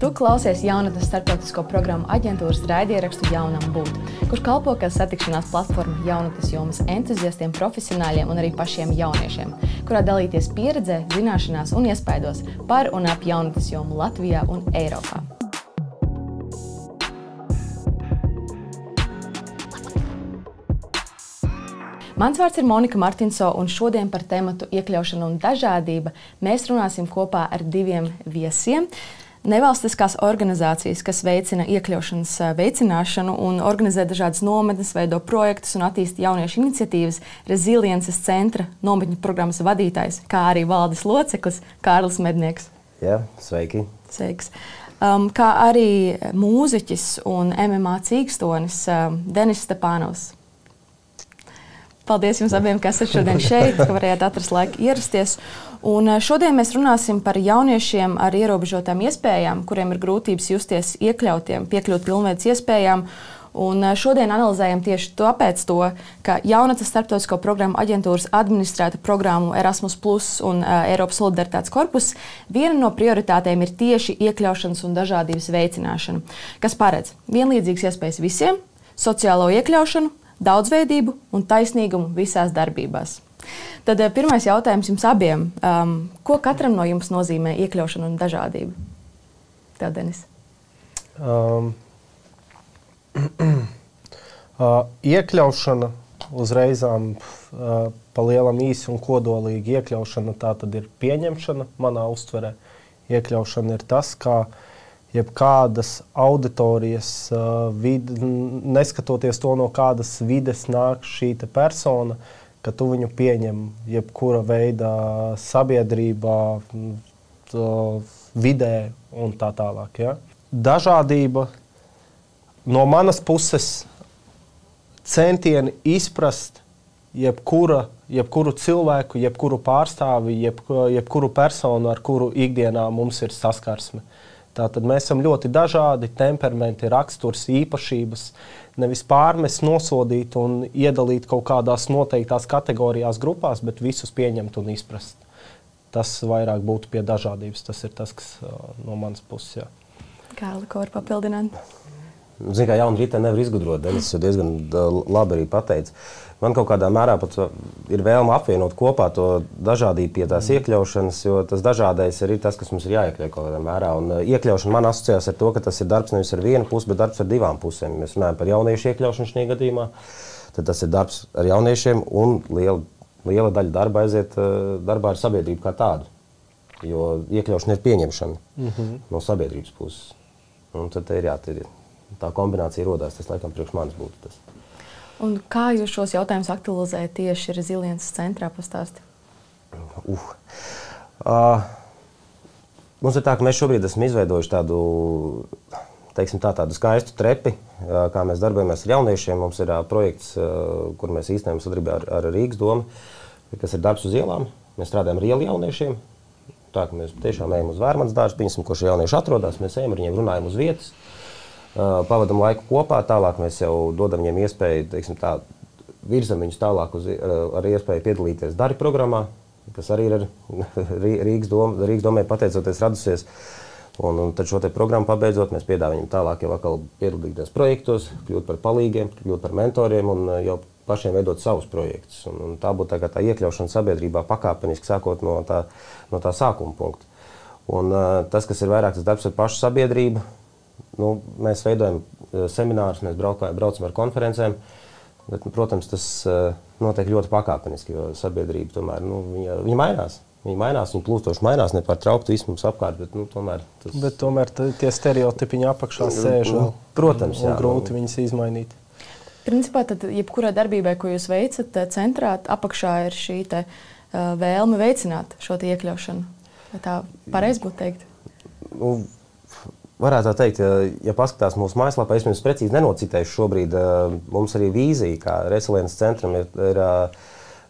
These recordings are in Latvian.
Tu klausies jaunatnes starptautisko programmu aģentūras raidierakstu Jaunam būt, kurš kalpo kā satikšanās platforma jaunatnes jomas entuziastiem, profesionāļiem un arī pašiem jauniešiem, kurā dalīties pieredzē, zināšanās un iespaidos par un ap jaunatnes jomu Latvijā un Eiropā. Mans vārds ir Monika Martinso, un šodien par tēmu iekļaušanu un dažādību mēs runāsim kopā ar diviem viesiem. Nevalstiskās organizācijas, kas veicina iekļaušanas veicināšanu un organizē dažādas nometnes, veido projektus un attīsta jauniešu iniciatīvas, Resiliences centra nometņu programmas vadītājs, kā arī valdes loceklis Kārlis Mednieks. Jā, sveiki! Sveiks. Um, kā arī mūziķis un MMA cīkstonis um, Denis Stepānovs. Paldies jums abiem, kas esat šodien šeit, ka varējāt atrast laiku ierasties. Un eh, šodien mēs runāsim par jauniešiem ar ierobežotām iespējām, kuriem ir grūtības justies iekļautiem, piekļūt pilnveidas iespējām. Un eh, šodien analizējam tieši tāpēc, to, ka jaunatnes starptautisko programmu aģentūras administrēta programmu Erasmus Plus un uh, Eiropas solidaritātes korpus viena no prioritātēm ir tieši iekļaušanas un dažādības veicināšana, kas paredz vienlīdzīgas iespējas visiem, sociālo iekļaušanu, daudzveidību un taisnīgumu visās darbībās. Tad eh, pirmais jautājums jums abiem. Um, ko katram no jums nozīmē iekļaušana un dažādība? Tev, Denis. Um, uh, iekļaušana uzreizām uh, pa lielam īsi un kodolīgi iekļaušana tā tad ir pieņemšana manā uztverē. Iekļaušana ir tas, kā uh, jebkādas auditorijas, vid, neskatoties to, no kādas vides nāk šī persona, ka tu viņu pieņem jebkura veida sabiedrībā, vidē un tā tālāk. Ja? Dažādība no manas puses centieni izprast jebkura, jebkuru cilvēku, jebkuru pārstāvi, jeb, jebkuru personu, ar kuru ikdienā mums ir saskarsme. Uh, Tātad mēs esam ļoti dažādi, temperamenti, raksturs, īpašības. Nevis pārmest, nosodīt un iedalīt kaut kādās noteiktās kategorijās, grupās, bet visus pieņemt un izprast. Tas vairāk būtu pie dažādības. Tas ir tas, kas no manas puses. Jā. Kārli, ko var papildināt? Ziniet, kā jaunu rītu nevar izgudrot. Denis jau diezgan labi arī pateica. Man kaut kādā mērā pat ir vēlme apvienot kopā to dažādību pie tās mm. iekļaušanas, jo tas dažādais ir tas, kas mums ir jāiekļauj kaut kādā mērā. Un iekļaušana man asociējās ar to, ka tas ir darbs nevis ar vienu pusi, bet darbs ar divām pusēm. Mēs runājam par jauniešu iekļaušanu šajā gadījumā. Tad tas ir darbs ar jauniešiem un liela, liela daļa darba aiziet darbā ar sabiedrību kā tādu. Jo iekļaušana ir pieņemšana mm -hmm. no sabiedrības puses. Un tad ir jāatcerās tā kombinācija radās. Tas, laikam, priekš manis būtu tas. Un kā jūs šos jautājumus aktualizējat tieši Resiliences centrā? Pastāsti? Uh. Uh, mums ir tā, ka mēs šobrīd esam izveidojuši tādu, teiksim, tā, tādu skaistu trepi, uh, kā mēs darbojamies ar jauniešiem. Mums ir uh, projekts, uh, kur mēs īstenojam sadarbībā ar, ar Rīgas domu, kas ir darbs uz ielām. Mēs strādājam ar ielu jauniešiem. Tā mēs tiešām ejam uz vērmanas dārstu, kur šie jaunieši atrodas. Mēs ejam ar viņiem, runājam uz vietas. Uh, pavadām laiku kopā, tālāk mēs jau dodam viņiem iespēju, teiksim, tā, virzam viņus tālāk uz, ar iespēju piedalīties darba programmā, kas arī ir Rīgas, dom, Rīgas domē pateicoties radusies. Un, un tad šo programmu pabeidzot, mēs piedāvājam tālāk jau atkal piedalīties projektos, kļūt par palīgiem, kļūt par mentoriem un jau pašiem veidot savus projektus. Un, un tā būtu tā, tā iekļaušana sabiedrībā pakāpeniski sākot no tā, no tā sākuma punkta. Un, uh, tas, kas ir vairāk tas darbs ar pašu sabiedrību, nu, mēs veidojam eh, seminārus, mēs braukā, braucam ar konferencēm. Bet, nu, protams, tas uh, notiek ļoti pakāpeniski, jo sabiedrība tomēr nu, viņa, viņa mainās. Viņa mainās, viņa plūstoši mainās, nepārtraukti viss mums apkārt. Bet, nu, tomēr, tas... bet tomēr tie stereotipi viņa apakšā sēž. Nu, protams, jā. Grūti nu... viņus izmainīt. Principā, tad jebkurā darbībā, ko jūs veicat, centrā apakšā ir šī te, uh, vēlme veicināt šo iekļaušanu. Tā pareizi būtu teikt? Nu, Varētu tā teikt, ja paskatās mūsu mājaslapā, es jums precīzi nenocitēšu šobrīd. Mums arī vīzija, kā Resiliences centram, ir, ir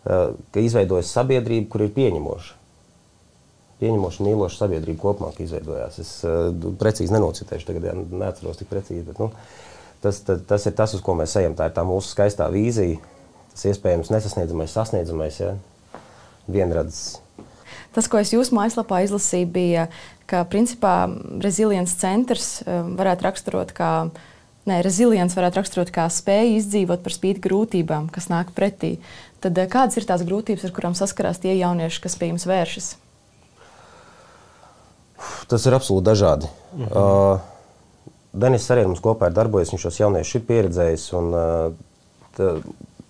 ka izveidojas sabiedrība, kur ir pieņemoša. Pieņemoša, mīloša sabiedrība kopumā izveidojās. Es precīzi nenocitēšu, tagad ja, neatceros tik precīzi. Bet, nu, tas, tas, tas ir tas, uz ko mēs ejam. Tā ir tā mūsu skaistā vīzija, tas iespējams nesasniedzamais, sasniedzamais, ja? vienradzes Tas, ko es jūsu mājaslapā izlasīju, bija, ka principā rezilients centrs varētu raksturot kā Nē, rezilients varētu raksturot kā spēju izdzīvot par spīti grūtībām, kas nāk pretī. Tad kādas ir tās grūtības, ar kurām saskarās tie jaunieši, kas pie jums vēršas? Tas ir absolūti dažādi. Mhm. Uh, Denis arī mums kopā ir darbojies, viņš šos jauniešus ir pieredzējis. Un, uh, tā,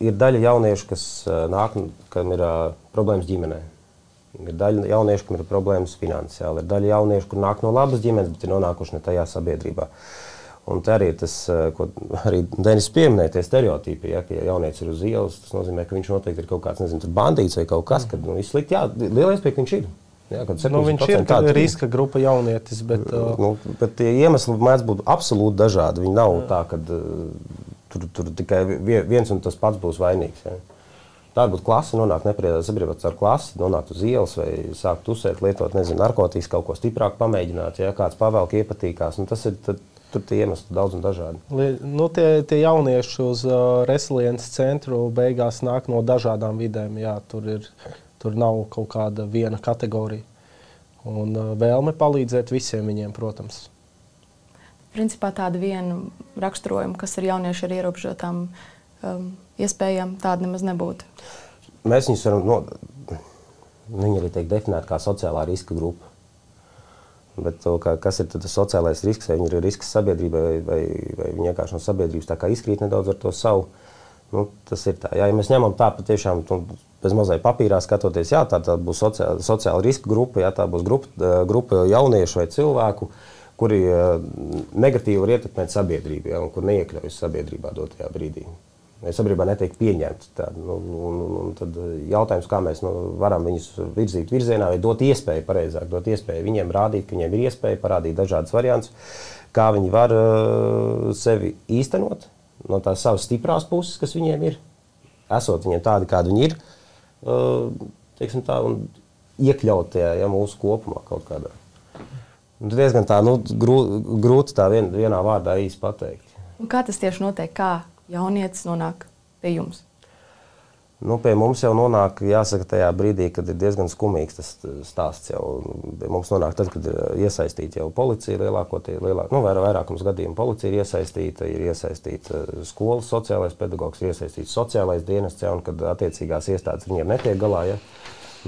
ir daļa jauniešu, kas uh, nāk, kam ir uh, problēmas ģimenē. Ir daļa jauniešu, kam ir problēmas finansiāli. Ir daļa jauniešu, kur nāk no labas ģimenes, bet ir nonākuši ne tajā sabiedrībā. Un tā arī tas, uh, ko arī Denis pieminēja, tie stereotipi. Ja, ja jaunietis ir uz ielas, tas nozīmē, ka viņš noteikti ir kaut kāds nezinu, bandīts vai kaut kas, kad nu, viss slikti. Jā, liela iespēja, ka viņš ir. Jā, nu, viņš ir tāds riska grupa jaunietis. Bet, uh... nu, bet tie iemesli mēdz būt absolūti dažādi. Viņi nav jā. tā, ka uh, tur, tur tikai viens un tas pats būs vainīgs. Jā. Tā būtu klase, nonākt nepareizā sabiedrībā ar klasi, nonākt uz ielas vai sākt uzsvērt, lietot nezinu, narkotikas, kaut ko stiprāk pamēģināt. Ja kāds pavēlk iepatīkās, nu, tas ir tad, tur tie iemesli daudz un dažādi. Nu, tie, tie jaunieši uz uh, resiliences centru beigās nāk no dažādām vidēm. Jā, tur ir Tur nav kaut kāda viena kategorija. Un uh, vēlme palīdzēt visiem viņiem, protams. Principā tāda viena raksturojuma, kas ir jaunieši ar ierobežotām um, iespējām, tāda nemaz nebūtu. Mēs viņus varam no, viņi arī tiek definēti kā sociālā riska grupa. Bet to, kā, kas ir tas sociālais risks? Vai viņi ir risks sabiedrībai, vai, vai, vai viņi vienkārši no sabiedrības izkrīt nedaudz ar to savu? Nu, tas ir tā. Jā, ja mēs ņemam tā patiešām nu, bez mazai papīrā skatoties, jā, tā, tā būs sociāla, sociāla riska grupa, jā, tā būs grupa, grupa jauniešu vai cilvēku, kuri negatīvi var ietekmēt sabiedrību, jā, un kur neiekļaujas sabiedrībā dotajā brīdī. Sabiedrībā netiek pieņemti. Tad, nu, un, un tad jautājums, kā mēs nu, varam viņus virzīt virzienā, vai dot iespēju, pareizāk, dot iespēju viņiem rādīt, ka viņiem ir iespēja parādīt dažādas variantus, kā viņi var uh, sevi īstenot no tās savas stiprās puses, kas viņiem ir, esot viņiem tādi, kādi viņi ir. Uh, teiksim, tā, un iekļaut tajā ja, mūsu kopumā kaut kādā. Un diezgan tā, nu, grūti tā vien, vienā vārdā īsti pateikt. Un kā tas tieši notiek? Kā jaunietis nonāk pie jums? Nu, pie mums jau nonāk, jāsaka, tajā brīdī, kad ir diezgan skumīgs tas stāsts. Jau. Pie mums nonāk tad, kad ir iesaistīta jau policija, lielākoties, lielāk, nu, vairāk, vairākums gadījumu policija ir iesaistīta, ir iesaistīta skolas sociālais pedagogs, ir iesaistīts sociālais dienests, ja, un kad attiecīgās iestādes viņiem netiek galā. Ja,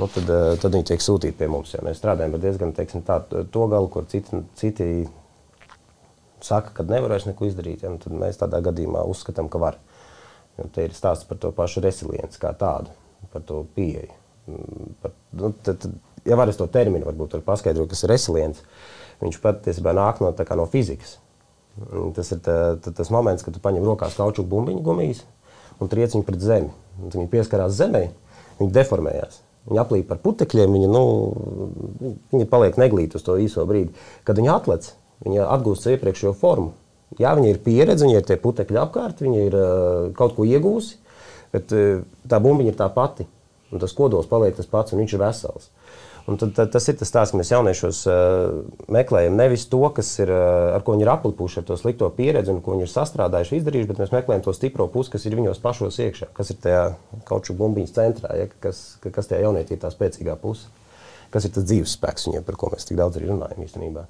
nu, tad, tad viņi tiek sūtīti pie mums. Ja. Mēs strādājam ar diezgan teiksim, tā, to galu, kur citi, citi saka, ka nevarēs neko izdarīt. Ja, tad mēs tādā gadījumā uzskatām, ka var. Jo te ir stāsts par to pašu resilienci kā tādu, par to pieeju. Mm, par, nu, tad, ja var es to terminu varbūt paskaidrot, kas ir resilients, viņš patiesībā nāk no, no fizikas. Tas ir tā, tā, tas moments, kad tu paņem rokās kaučuku bumbiņu gumijas un triec viņu pret zemi. Un viņi pieskarās zemē, viņi deformējās. Viņi aplīja par putekļiem, viņi, nu, viņi paliek neglīti uz to īso brīdi. Kad viņi atlec, viņi atgūst savu iepriekšējo formu. Jā, viņi ir pieredze, viņi ir tie putekļi apkārt, viņi ir uh, kaut ko iegūsi, bet uh, tā bumbiņa ir tā pati. Un tas kodols paliek tas pats, un viņš ir vesels. Un tad, tad, tas ir tas stāsts, ka mēs jauniešos uh, meklējam nevis to, kas ir, uh, ar ko viņi ir aplipuši ar to slikto pieredzi un ko viņi ir sastrādājuši, izdarījuši, bet mēs meklējam to stipro pusi, kas ir viņos pašos iekšā, kas ir tajā kādā bumbiņas centrā, ja, kas, kas tajā jaunietī ir tā spēcīgā puse, kas ir tas dzīves spēks viņiem, par ko mēs tik daudz arī runājam īstenībā.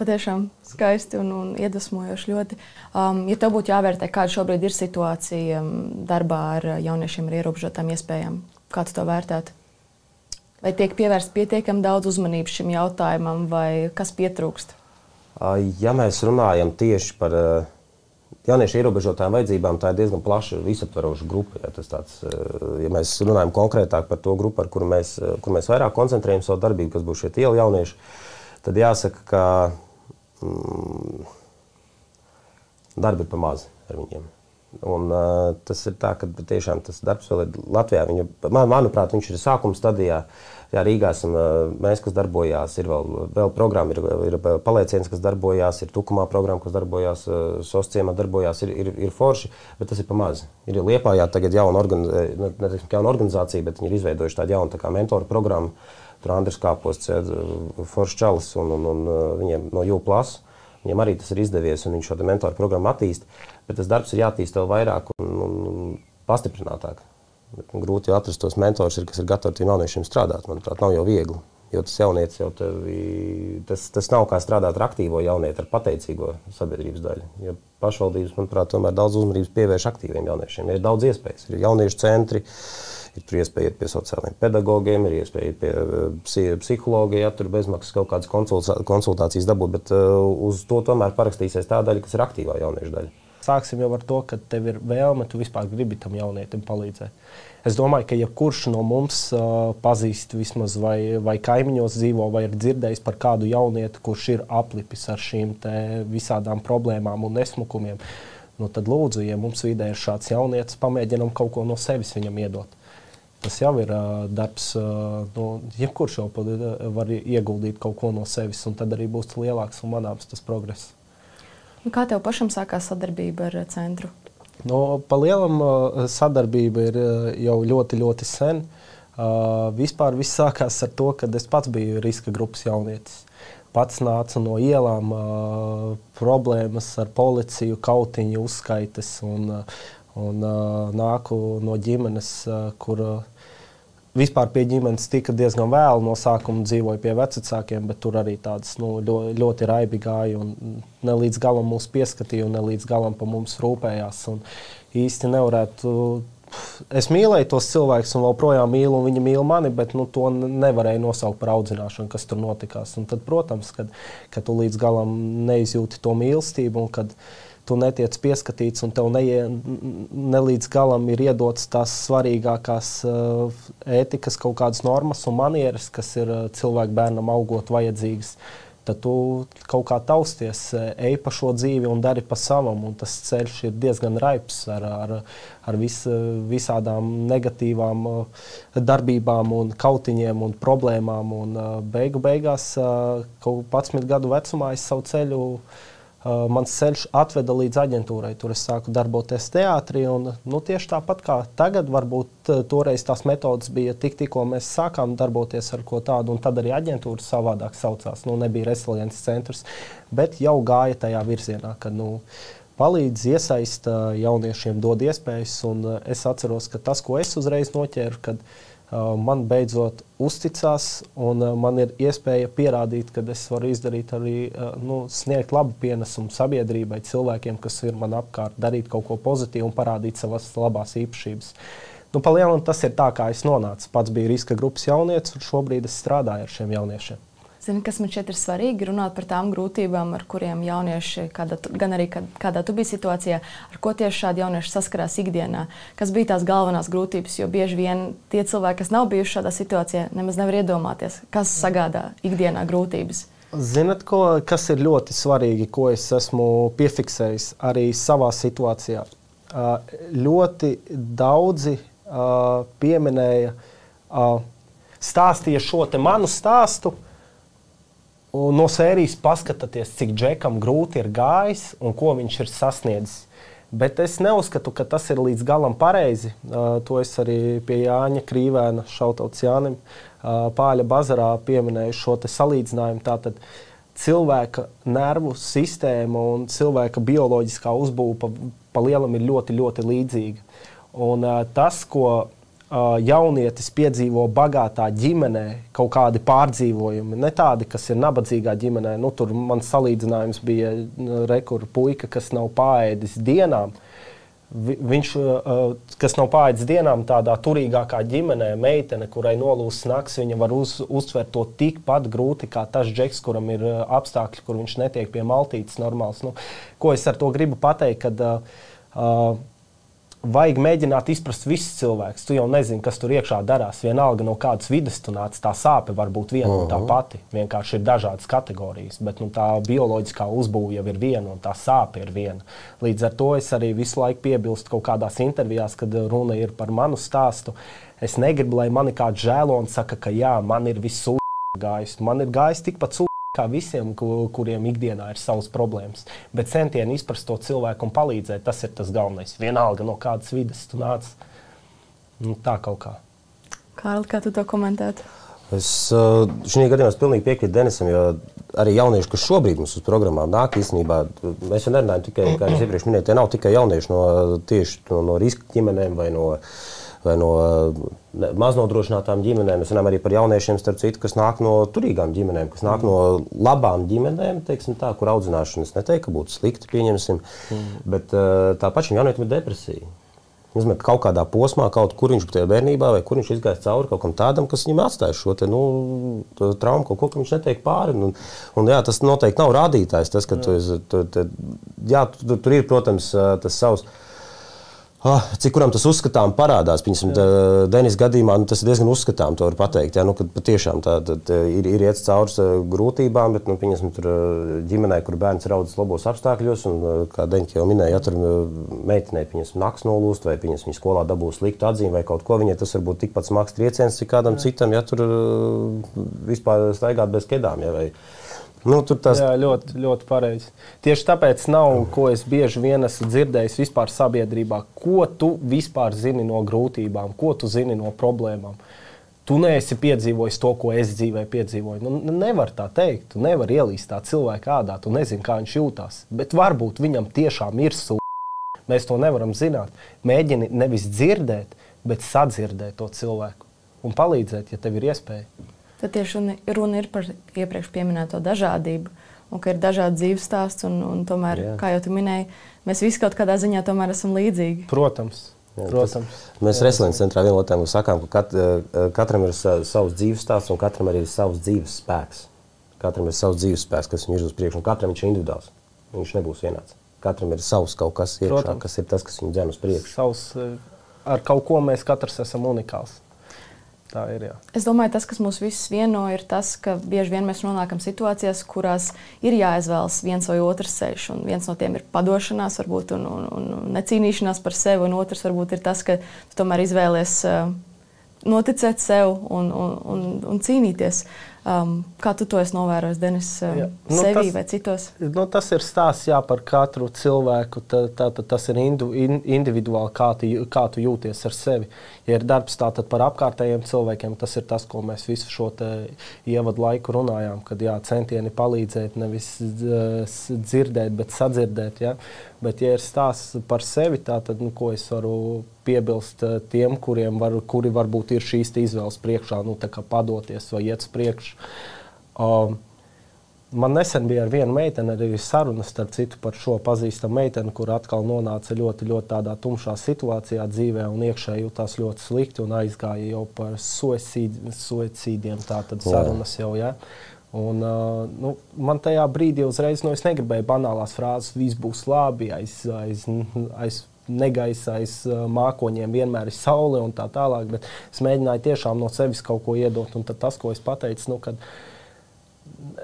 Patiešām skaisti un, un iedvesmojoši ļoti. Um, ja tev būtu jāvērtē, kāda šobrīd ir situācija um, darbā ar jauniešiem ar ierobežotām iespējām, kā tu to vērtētu? Vai tiek pievērsta pietiekami daudz uzmanības šim jautājumam, vai kas pietrūkst? Ja mēs runājam tieši par jauniešu ierobežotām vajadzībām, tā ir diezgan plaša, visaptveroša grupa. Ja, tāds, ja mēs runājam konkrētāk par to grupu, ar kuru mēs, kur mēs vairāk koncentrējam savu darbību, kas būs šie ielu jaunieši, tad jāsaka, ka mm, darbi ir pamazs ar viņiem. Un, uh, tas ir tā, ka tiešām tas darbs vēl ir Latvijā. Viņa, man, manuprāt, viņš ir sākuma stadijā. Jā, Rīgā esam mēs, kas darbojās, ir vēl, vēl programma, ir, ir palieciens, kas darbojās, ir tukumā programma, kas darbojās, sociālā darbojās, ir, ir, ir forši, bet tas ir pamazs. Ir Liepājā tagad jauna, organi, ne, ne, jauna organizācija, bet viņi ir izveidojuši tādu jaunu tā mentoru programmu Tur Andris Kāposts, Foršs Čalis un, un, un viņiem no Jūplas. Viņam arī tas ir izdevies, un viņš šo mentoru programmu attīstīja. Bet tas darbs ir jāattīsta vēl vairāk un, un, pastiprinātāk. Bet grūti atrast tos mentors, ir, kas ir gatavi tiem jauniešiem strādāt. Manuprāt, nav jau viegli. Jo tas jaunietis jau tevi, tas, tas nav kā strādāt ar aktīvo jaunieti, ar pateicīgo sabiedrības daļu. Jo pašvaldības, manuprāt, tomēr daudz uzmanības pievērš aktīviem jauniešiem. Ir daudz iespējas, ir jauniešu centri, ir tur iespēja iet pie sociālajiem pedagogiem, ir iespēja iet pie psihologiem, ja tur bezmaksas kaut kādas konsultācijas dabūt, bet uh, uz to tomēr parakstīsies tā daļa, kas ir aktīvā jauniešu daļa. Sāksim jau ar to, ka tev ir vēlme, tu vispār gribi tam jaunietim palīdzēt. Es domāju, ka jebkurš no mums uh, pazīst, vismaz vai, vai kaimiņos dzīvo, vai ir dzirdējis par kādu jaunieti, kurš ir aplipis ar šīm visādām problēmām un nesmukumiem. Nu, tad, lūdzu, ja mums vidē ir šāds jaunietis, pamēģinām kaut ko no sevis viņam iedot. Tas jau ir uh, darbs, uh, no, jebkurš jau var ieguldīt kaut ko no sevis, un tad arī būs lielāks un manāms tas progress. Kā tev pašam sākās sadarbība ar centru? No, pa lielam sadarbība ir jau ļoti, ļoti sen. Uh, vispār viss sākās ar to, ka es pats biju riska grupas jaunietis. Pats nācu no ielām, uh, problēmas ar policiju, kautiņu uzskaitas un, un uh, nāku no ģimenes, uh, kur uh, vispār pie ģimenes tika diezgan vēlu. No sākuma dzīvoju pie vecākiem, bet tur arī tādas nu, ļoti, ļoti raibi gāja. Ne līdz galam mūs pieskatīja, un ne līdz galam par mums rūpējās. Un īsti nevarētu. Es mīlēju tos cilvēkus, un joprojām mīlu, un viņi mīl mani, bet nu, to nevarēja nosaukt par audzināšanu, kas tur notikās. Un tad, protams, kad, kad tu līdz galam neizjūti to mīlestību, un kad, uh, tu netiec pieskatīts un tev neie, ne līdz galam ir iedotas tās svarīgākās uh, ētikas, kaut kādas normas un manieres, kas ir uh, cilvēku bērnam augot vajadzīgas. Tad tu kaut kā tausties, uh, ej pa šo dzīvi un dari pa savam. Tas ceļš ir diezgan raips ar, ar, ar vis, visādām negatīvām darbībām, un kautiņiem un problēmām. Un beigu beigās, kaut 11 gadu vecumā, es savu ceļu Uh, mans ceļš atveda līdz aģentūrai. Tur es sāku darboties teātrī. Un, nu, tieši tāpat kā tagad, varbūt uh, toreiz tās metodas bija tik, tikko mēs sākām darboties ar ko tādu, un tad arī aģentūra savādāk saucās. Nu, nebija resiliences centrs, bet jau gāja tajā virzienā, ka nu, palīdz, iesaista jauniešiem, dod iespējas. Uh, es atceros, ka tas, ko es uzreiz noķēru, kad, man beidzot uzticās, un uh, man ir iespēja pierādīt, ka es varu izdarīt arī, uh, nu, sniegt labu pienesumu sabiedrībai, cilvēkiem, kas ir man apkārt, darīt kaut ko pozitīvu un parādīt savas labās īpašības. Nu, Palielināt tas ir tā, kā es nonācu. Pats biju riska grupas jaunietis, un šobrīd es strādāju ar šiem jauniešiem. Zini, kas man šķiet ir svarīgi, runāt par tām grūtībām, ar kuriem jaunieši, kādā, gan arī kad, kādā tu biji situācijā, ar ko tieši šādi jaunieši saskarās ikdienā. Kas bija tās galvenās grūtības, jo bieži vien tie cilvēki, kas nav bijuši šādā situācijā, nemaz nevar iedomāties, kas sagādā ikdienā grūtības. Zinat, ko, kas ir ļoti svarīgi, ko es esmu piefiksējis arī savā situācijā? Ļoti daudzi pieminēja, stāstīja šo manu stāstu, Un no sērijas paskatieties, cik džekam grūti ir gājis un ko viņš ir sasniedzis. Bet es neuzskatu, ka tas ir līdz galam pareizi. Uh, to es arī pie Jāņa Krīvēna, šautauts Jānim, uh, Pāļa bazarā pieminēju šo salīdzinājumu. Tātad cilvēka nervu sistēma un cilvēka bioloģiskā uzbūve pa, pa lielam ir ļoti, ļoti līdzīga. Un uh, tas, ko jaunietis piedzīvo bagātā ģimenē kaut kādi pārdzīvojumi, ne tādi, kas ir nabadzīgā ģimenē. Nu, tur man salīdzinājums bija rekurors puika, kas nav pāēdis dienām. Viņš, kas nav pāēdis dienām, tādā turīgākā ģimenē, meitene, kurai nolūzis naktis, viņa var uz, uztvert to tikpat grūti kā tas džeks, kuram ir apstākļi, kur viņš netiek pie maltītes normāls. Nu, ko es ar to gribu pateikt? Kad, uh, vajag mēģināt izprast visus cilvēkus. Tu jau nezini, kas tur iekšā darās. Vienalga no kādas vidas tu nāc, tā sāpe var būt viena uh -huh. un tā pati. Vienkārši ir dažādas kategorijas, bet nu, tā bioloģiskā uzbūve jau ir viena un tā sāpe ir viena. Līdz ar to es arī visu laiku piebilstu kaut kādās intervijās, kad runa ir par manu stāstu. Es negribu, lai mani kāds žēlo un saka, ka jā, man ir viss gājis. Man ir gājis tikpat sūdzīgs kā visiem, kuriem ikdienā ir savas problēmas. Bet centieni izprast to cilvēku un palīdzēt, tas ir tas galvenais. Vienalga no kādas vidas tu nāc. Nu, tā kaut kā. Kārli, kā tu to komentētu? Es šajā gadījumā pilnīgi piekrītu Denisam, jo arī jaunieši, kas šobrīd mums uz programmām nāk, īstenībā mēs jau nerunājam tikai, kā jau iepriekš minēju, tie nav tikai jaunieši no tieši no, no riska ģimenēm vai no vai no maznodrošinātām ģimenēm. Mēs runājam arī par jauniešiem, citu, kas nāk no turīgām ģimenēm, kas nāk mm. no labām ģimenēm, tā, kur audzināšana, es neteiktu, ka būtu slikti, pieņemsim, mm. bet tāpat šim jaunietim ir depresija. Uzmet kaut kādā posmā, kaut kur viņš bija bērnībā, vai kur viņš izgāja cauri kaut kam tādam, kas viņam atstāja šo te, nu, traumu, kaut ko, ka viņš netiek pāri. Un, un, jā, tas noteikti nav rādītājs. Tas, tu, tu, tu, jā, tu, tur ir, protams, tas savs Ah, cik kuram tas uzskatām parādās? Piemēram, Denis gadījumā nu, tas ir diezgan uzskatām, to var pateikt. Ja, nu, kad patiešām tā, tā, tā ir, ir iet cauri grūtībām, bet nu, piemēram, tur ģimenē, kur bērns ir audzis labos apstākļos, un, kā Deņķis jau minēja, ja tur meitenei naktas nolūst, vai viņa skolā dabūs sliktu atzīmi, vai kaut ko viņai tas var būt tikpat smags trieciens, cik kādam Jā. citam, ja tur vispār staigāt bez kedām. Ja, vai, Nu, tas... Jā, ļoti, ļoti pareizi. Tieši tāpēc nav, ko es bieži vien esmu dzirdējis vispār sabiedrībā. Ko tu vispār zini no grūtībām, ko tu zini no problēmām? Tu neesi piedzīvojis to, ko es dzīvē piedzīvoju. Nu, nevar tā teikt. Tu nevari ielīst tā cilvēka ādā. Tu nezini, kā viņš jūtas. Bet varbūt viņam tiešām ir sūkļi. Mēs to nevaram zināt. Mēģini nevis dzirdēt, bet sadzirdēt to cilvēku un palīdzēt, ja tev ir iespēja. Tad tieši runa, ir par iepriekš minēto dažādību. Un ka ir dažādi dzīves stāsti, un, un tomēr, Jā. kā jau minēji, mēs visi kaut kādā ziņā esam līdzīgi. Protams. Jā, Protams. Tas, mēs Reslīnas centrā vienotājiem sakām, ka kat, eh, katram ir savs dzīves stāsts un katram arī ir savs dzīves spēks. Katram ir savs dzīves spēks, kas viņu ir uz priekšu, un katram viņš ir individuāls. Viņš nebūs vienāds. Katram ir savs kaut kas iekšā, Protams. kas ir tas, kas viņu dzēn uz priekšu. Savs, eh, ar kaut ko mēs katrs esam unikāls. Tā ir. Jā. Es domāju, tas, kas mūs visus vieno, ir tas, ka bieži vien mēs nonākam situācijās, kurās ir jāizvēlas viens vai otrs ceļš. Viens no tiem ir padošanās, varbūt, un, un, un necīnīšanās par sevi, un otrs varbūt ir tas, ka tu tomēr izvēlies uh, noticēt sev un, un, un, un cīnīties. Um, kā tu to esi novērojis, Denis, um, jā. nu, sevī tas, vai citos? Nu, tas ir stāsts jā, par katru cilvēku. Tā, tā, tā, tas ir indu, in, individuāli, kā tu, kā tu jūties ar sevi. Ja ir darbs tātad par apkārtējiem cilvēkiem, tas ir tas, ko mēs visu šo ievadu laiku runājām. Kad jā, centieni palīdzēt, nevis dzirdēt, bet sadzirdēt. Ja? Bet, ja ir stāsts par sevi, tad nu, ko es varu piebilst tiem, kuriem var, kuri varbūt ir šīs izvēles priekšā, nu, padoties vai iet uz priekšu priekšu. Um, Man nesen bija ar vienu meiteni arī saruna starp citu par šo pazīstamu meiteni, kur atkal nonāca ļoti, ļoti tādā tumšā situācijā dzīvē un iekšēji jutās ļoti slikti un aizgāja jau par suicīdiem. Tātad sarunas jau, ja. Un, uh, nu, man tajā brīdī uzreiz, nu, es negribēju banālās frāzes, viss būs labi, aiz, aiz, aiz negaisa aiz uh, mākoņiem vienmēr ir saule un tā tālāk. Bet es mēģināju tiešām no sevis kaut ko iedot. Un tas, ko es pateicu, nu,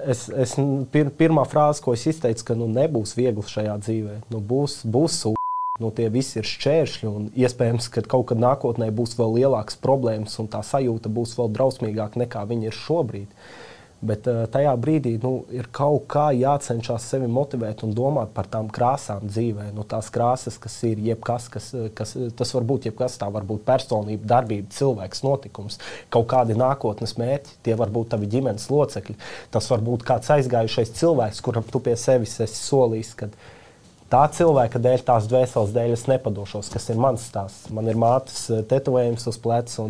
es, es, pir, pirmā frāze, ko es izteicu, ka nu, nebūs viegli šajā dzīvē. Nu, būs būs sūkļi. Nu, tie visi ir šķēršļi, un iespējams, ka kaut kad nākotnē būs vēl lielākas problēmas, un tā sajūta būs vēl drausmīgāka nekā viņa ir šobrīd. Uh, Bet uh, tajā brīdī nu, ir kaut kā jācenšas sevi motivēt un domāt par tām krāsām dzīvē. Nu, tās krāsas, kas ir jebkas, kas, kas tas var būt jebkas, tā var būt personība, darbība, cilvēks, notikums, kaut kādi nākotnes mērķi, tie var būt tavi ģimenes locekļi. Tas var būt kāds aizgājušais cilvēks, kuram tu pie sevis esi solījis. Tā cilvēka dēļ, tās dvēseles dēļ es nepadošos, kas ir mans stāsts. Man ir mātes eh, tetovējums uz pleca.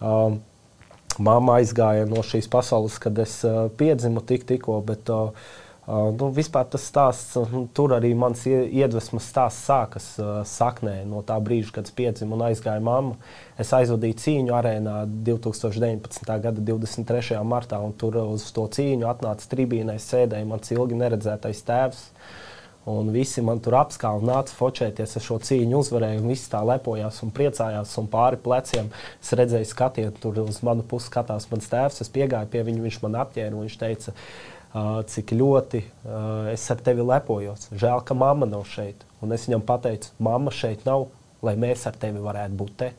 Um, Māma aizgāja no šīs pasaules, kad es uh, piedzimu tik, tikko. Bet, uh, uh, nu, vispār tas stāsts, tur arī mans iedvesmas stāsts sākas saknē no tā brīža, kad piedzimu un aizgāju mammu. Es aizvadīju cīņu arēnā 2019. gada 23. martā, un tur uz to cīņu atnāca tribīnē, sēdēja mans ilgi neredzētais tēvs. Uh, Un visi man tur apskauja un nāca focēties ar šo cīņu, uzvarēju. Visi tā lepojās un priecājās. Un pāri pleciem es redzēju, skatiet, tur uz manu pusi skatās mans tēvs. Es piegāju pie viņa, viņš man apģērba un viņš teica, cik ļoti es ar tevi lepojos. Žēl, ka mamma nav šeit. Un es viņam pateicu, mamma šeit nav, lai mēs ar tevi varētu būt te.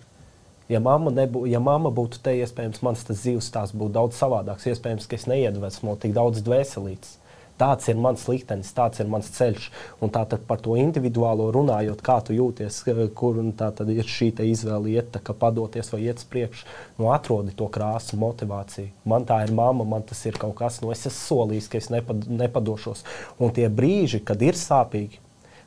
Ja mamma, nebū, ja mamma būtu te, iespējams, mans dzīves stāsts būtu daudz savādāks. Iespējams, ka es neiedvesmotu tik daudz dvēselītes. Tāds ir mans liktenis, tāds ir mans ceļš. Un tātad par to individuālo runājot, kā tu jūties, kur ir šī izvēle, iet, kā padoties vai iet uz priekšu. Nu, atrodi to krāsu, motivāciju. Man tā ir mamma, man tas ir kaut kas, no nu, es esmu solījis, ka es nepad, nepadošos. Un tie brīži, kad ir sāpīgi,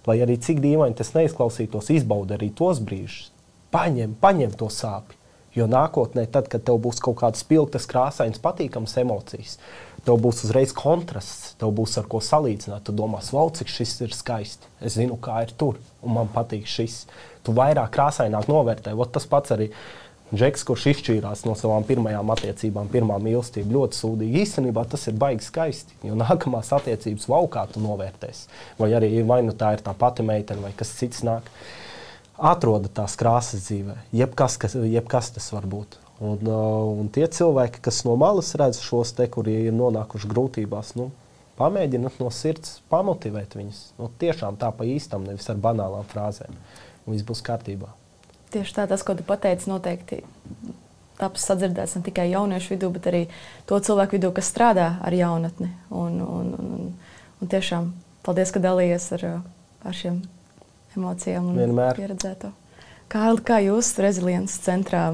lai arī cik dīvaini tas neizklausītos, izbaudi arī tos brīžus. Paņem, paņem to sāpju. Jo nākotnē, tad, kad tev būs kaut kādas spilgtas, krāsainas, patīkamas emocijas, tev būs uzreiz kontrasts, tev būs ar ko salīdzināt. Tu domās, wow, cik šis ir skaisti. Es zinu, kā ir tur, un man patīk šis. Tu vairāk krāsaināk novērtē. Ot, tas pats arī Džeks, kurš izšķīrās no savām pirmajām attiecībām, pirmā mīlestība, ļoti sūdīgi. Īstenībā tas ir baigi skaisti, jo nākamās attiecības vaukā tu novērtēsi. Vai arī vai nu tā ir tā pati meitene vai kas cits nāk. Atroda tās krāsas dzīvē, jebkas, kas, jebkas tas var būt. Un, uh, un tie cilvēki, kas no malas redz šos te, kuri ir nonākuši grūtībās, nu, pamēģiniet no sirds pamotivēt viņus. Nu, tiešām tā pa īstam, nevis ar banālām frāzēm. Un viss būs kārtībā. Tieši tā, tas, ko tu pateici, noteikti taps sadzirdēts ne tikai jauniešu vidū, bet arī to cilvēku vidū, kas strādā ar jaunatni. Un, un, un, un tiešām paldies, ka dalījies ar, ar šiem emocijām un Vienmēr. pieredzēto. Kārli, kā jūs reziliences centrā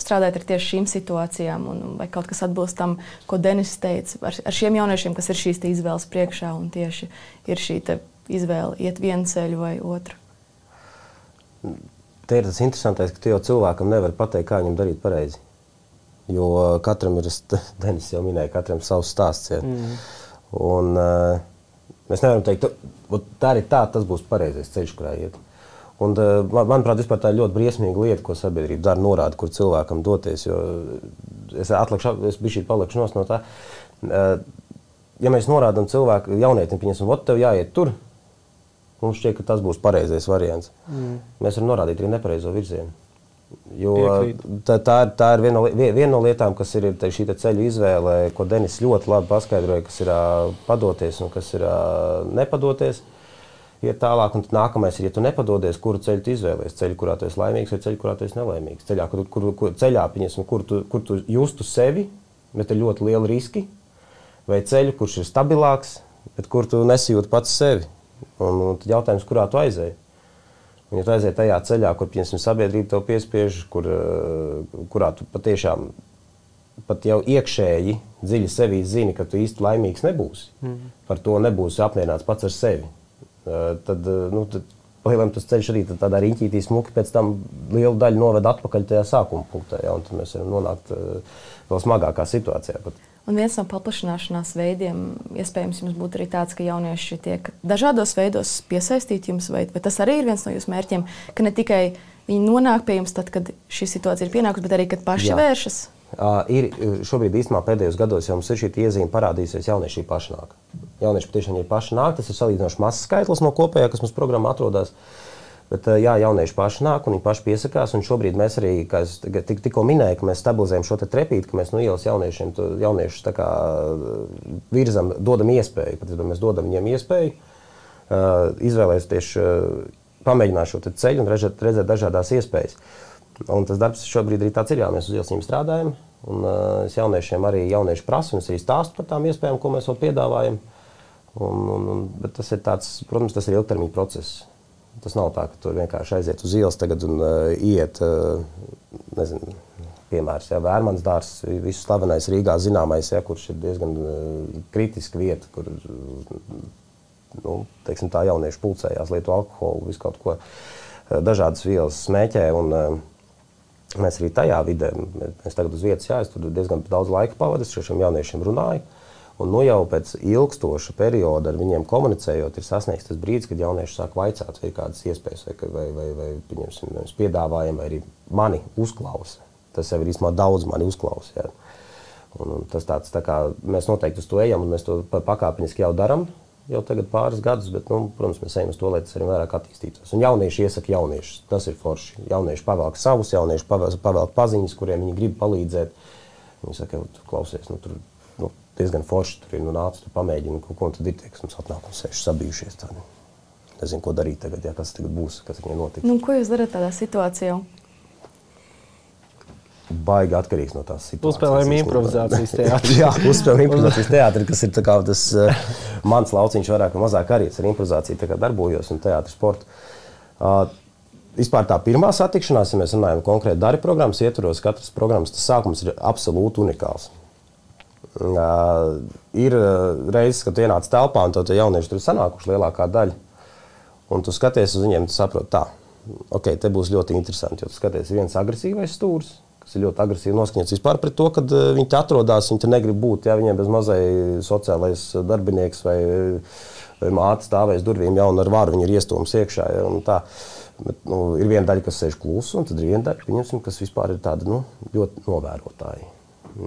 strādājat ar tieši šīm situācijām, un vai kaut kas atbilst tam, ko Denis teica, ar, ar šiem jauniešiem, kas ir šīs izvēles priekšā un tieši ir šī izvēle iet vienu ceļu vai otru? Te ir tas interesantais, ka tu jau cilvēkam nevari pateikt, kā viņam darīt pareizi. Jo katram ir, Denis jau minēja, katram savs stāsts. Ja. Mm. Un, uh, mēs nevaram teikt, tā ir tā, tas būs pareizais ceļš, kurā iet. Un, uh, man, manuprāt, tā ir ļoti briesmīga lieta, ko sabiedrība dara, norāda, kur cilvēkam doties. Es atlikšu, es biju šī palikšu no tā. Uh, ja mēs norādām cilvēku, jaunietim, viņam, ot, tev jāiet tur, Mums šķiet, ka tas būs pareizais variants. Mm. Mēs varam norādīt arī nepareizo virzienu. Jo tā, tā, ir, tā ir viena no, viena no lietām, kas ir te, šī ceļu izvēle, ko Denis ļoti labi paskaidroja, kas ir uh, padoties un kas ir uh, nepadoties. Iet tālāk, un nākamais ir, ja tu nepadodies, kuru ceļu tu izvēlēsies. Ceļu, kurā tu esi laimīgs, vai ceļu, kurā tu esi nelaimīgs. Ceļā, kur, kur, kur, ceļā pieņemsim, kur, tu, kur tu justu sevi, bet ir ļoti lieli riski, vai ceļu, kurš ir stabilāks, bet kur tu nesijūti pats sevi. Un, un tad jautājums, kurā tu aizēji? Un, ja tu aizēji tajā ceļā, kur piemēram, sabiedrība tev piespiež, kur, eh, kurā tu patiešām pat jau iekšēji dziļi sevī zini, ka tu īsti laimīgs nebūsi, mm. par to nebūsi apmierināts pats ar sevi, tad, nu, tad palielam tas ceļš arī tādā riņķītī smuki pēc tam lielu daļu noved atpakaļ tajā sākuma punktā, ja, tad mēs varam nonākt vēl smagākā situācijā. Pat. Un viens no paplašināšanās veidiem, iespējams, jums būtu arī tāds, ka jaunieši tiek dažādos veidos piesaistīti jums, vai, vai tas arī ir viens no jūsu mērķiem, ka ne tikai viņi nonāk pie jums tad, kad šī situācija ir pienākusi, bet arī, kad paši Jā. vēršas? Uh, ir šobrīd īstenībā pēdējos gados jau mums ir šī iezīme parādījusies, jaunieši paši nāk. Jaunieši patiešām ir paši nāk, tas ir salīdzinoši mazs skaitlis no kopējā, kas mums programmā atrodas. Uh, Bet, jā, jaunieši paši nāk un viņi paši piesakās. Šobrīd mēs arī, kā es tik, tikko minēju, mēs stabilizējam šo trepīti, ka mēs no ielas jauniešiem jauniešus kā, virzam, dodam iespēju, pat mēs dodam viņiem iespēju uh, izvēlēties, uh, pamēģināt šo ceļu un redzēt, redzēt dažādas iespējas. Un tas darbs šobrīd ir tāds, ir, jā, mēs uz ielas strādājam. Un, uh, es jauniešiem arī jauniešu prasu, un es arī stāstu par tām iespējām, ko mēs vēl piedāvājam. Un, un, un, bet tas ir tāds, protams, tas ir ilgtermiņa process. Tas nav tā, ka tur vienkārši aiziet uz ielas un uh, iet, uh, nezinu, piemērs, ja, Vērmans dārs, visu slavenais Rīgā zināmais, ja, kurš ir diezgan uh, kritiska vieta, kur nu, teiksim, tā jaunieši pulcējās, lieto alkoholu, visu kaut ko, uh, dažādas vielas smēķē. Un, uh, mēs arī tajā vidē, mēs tagad uz vietas, jā, es tur diezgan daudz laika pavadīju, ar šiem jauniešiem runāju. Un nu jau pēc ilgstoša perioda ar viņiem komunicējot, ir sasniegts tas brīdis, kad jaunieši sāk vaicāt, vai ir kādas iespējas, vai, vai, vai, vai pieņemsim, mēs piedāvājam, vai arī mani uzklausa. Tas jau ir īstenībā daudz mani uzklausa. Ja. Un, un tas tāds, tā kā mēs noteikti uz to ejam, un mēs to pakāpeniski jau darām. Jau tagad pāris gadus, bet, nu, protams, mēs ejam uz to, lai tas arī vairāk attīstītos. Un jaunieši iesaka jauniešus. Tas ir forši. Jaunieši pavelk savus, jaunieši pavelk paziņas, kuriem viņi grib palīdzēt. Viņi saka, klausies, nu, tur diezgan forši. Tur ir nu, nācis, tur pamēģina kaut ko, un tad ir tie, kas mums atnāk un sēž sabijušies. Tādi. Nezinu, ko darīt tagad, ja, kas tagad būs, kas viņiem notiks. Nu, ko jūs darat tādā situācijā? Baigi atkarīgs no tās situācijas. Uzspēlējam improvizācijas teātrī. Jā, uzspēlējam improvizācijas teātrī, kas ir kā, tas uh, mans lauciņš, vairāk vai mazāk arī ar improvizāciju darbojos un teātrī sportu. Uh, Vispār tā pirmā satikšanās, ja mēs runājam konkrēti darba programmas ietvaros, katras programmas sākums ir absolūti unikāls. Uh, ir reizes, kad ienāc telpā un to jaunieši tur ir sanākuši lielākā daļa. Un tu skaties uz viņiem, tu saproti, tā, ok, te būs ļoti interesanti. Jo tu skaties, ir viens agresīvais stūris, kas ir ļoti agresīvi noskaņots vispār pret to, ka uh, viņi te atrodas, viņi te negrib būt. Ja viņiem bez mazai sociālais darbinieks vai, vai māte stāvēs durvīm jau un ar varu viņi ir iestūmis iekšā. Ja, Bet, nu, ir viena daļa, kas sēž klusi, un tad ir viena daļa, kas vispār ir tāda nu, ļoti novērotāja.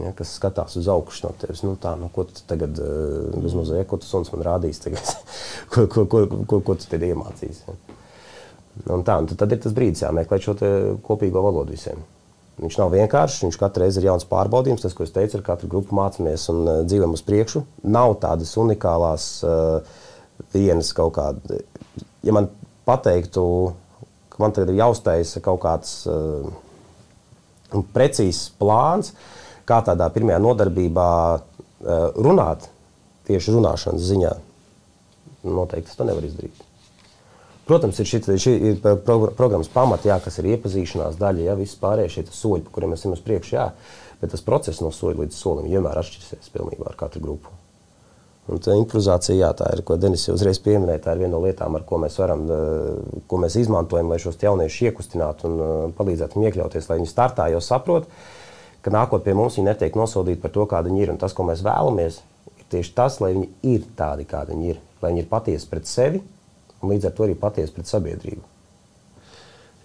Ja, kas skatās uz augšu no tevis. Nu, tā, nu, ko tu tagad, uh, mazliet, ko tu suns man rādīs, ko, ko, ko, ko, ko tu tad iemācīsi? Ja? Un tā, un tad ir tas brīdis, jāmeklē šo kopīgo valodu visiem. Viņš nav vienkāršs, viņš katru reizi ir jauns pārbaudījums. Tas, ko es teicu, ir katru grupu mācāmies un uh, dzīvojam uz priekšu. Nav tādas unikālās uh, vienas kaut kādas. Ja man pateiktu, ka man tagad ir jāuztaisa kaut kāds uh, precīzs plāns, kā tādā pirmajā nodarbībā uh, runāt, tieši runāšanas ziņā, noteikti tas nevar izdarīt. Protams, ir šī ir programmas pamata, jā, kas ir iepazīšanās daļa, ja viss pārējie šie soļi, pa kuriem mēs esam uz priekšu, jā, bet tas process no soļa līdz solim vienmēr atšķirsies pilnībā ar katru grupu. Un tā improvizācija, jā, tā ir, ko Denis jau uzreiz pieminēja, tā ir viena no lietām, ar ko mēs varam, ko mēs izmantojam, lai šos jauniešus iekustinātu un palīdzētu viņiem iekļauties, lai viņi startā jau saprot, ka nākot pie mums, viņi netiek nosodīti par to, kāda viņi ir. Un tas, ko mēs vēlamies, ir tieši tas, lai viņi ir tādi, kādi viņi ir, lai viņi ir patiesi pret sevi un līdz ar to arī patiesi pret sabiedrību.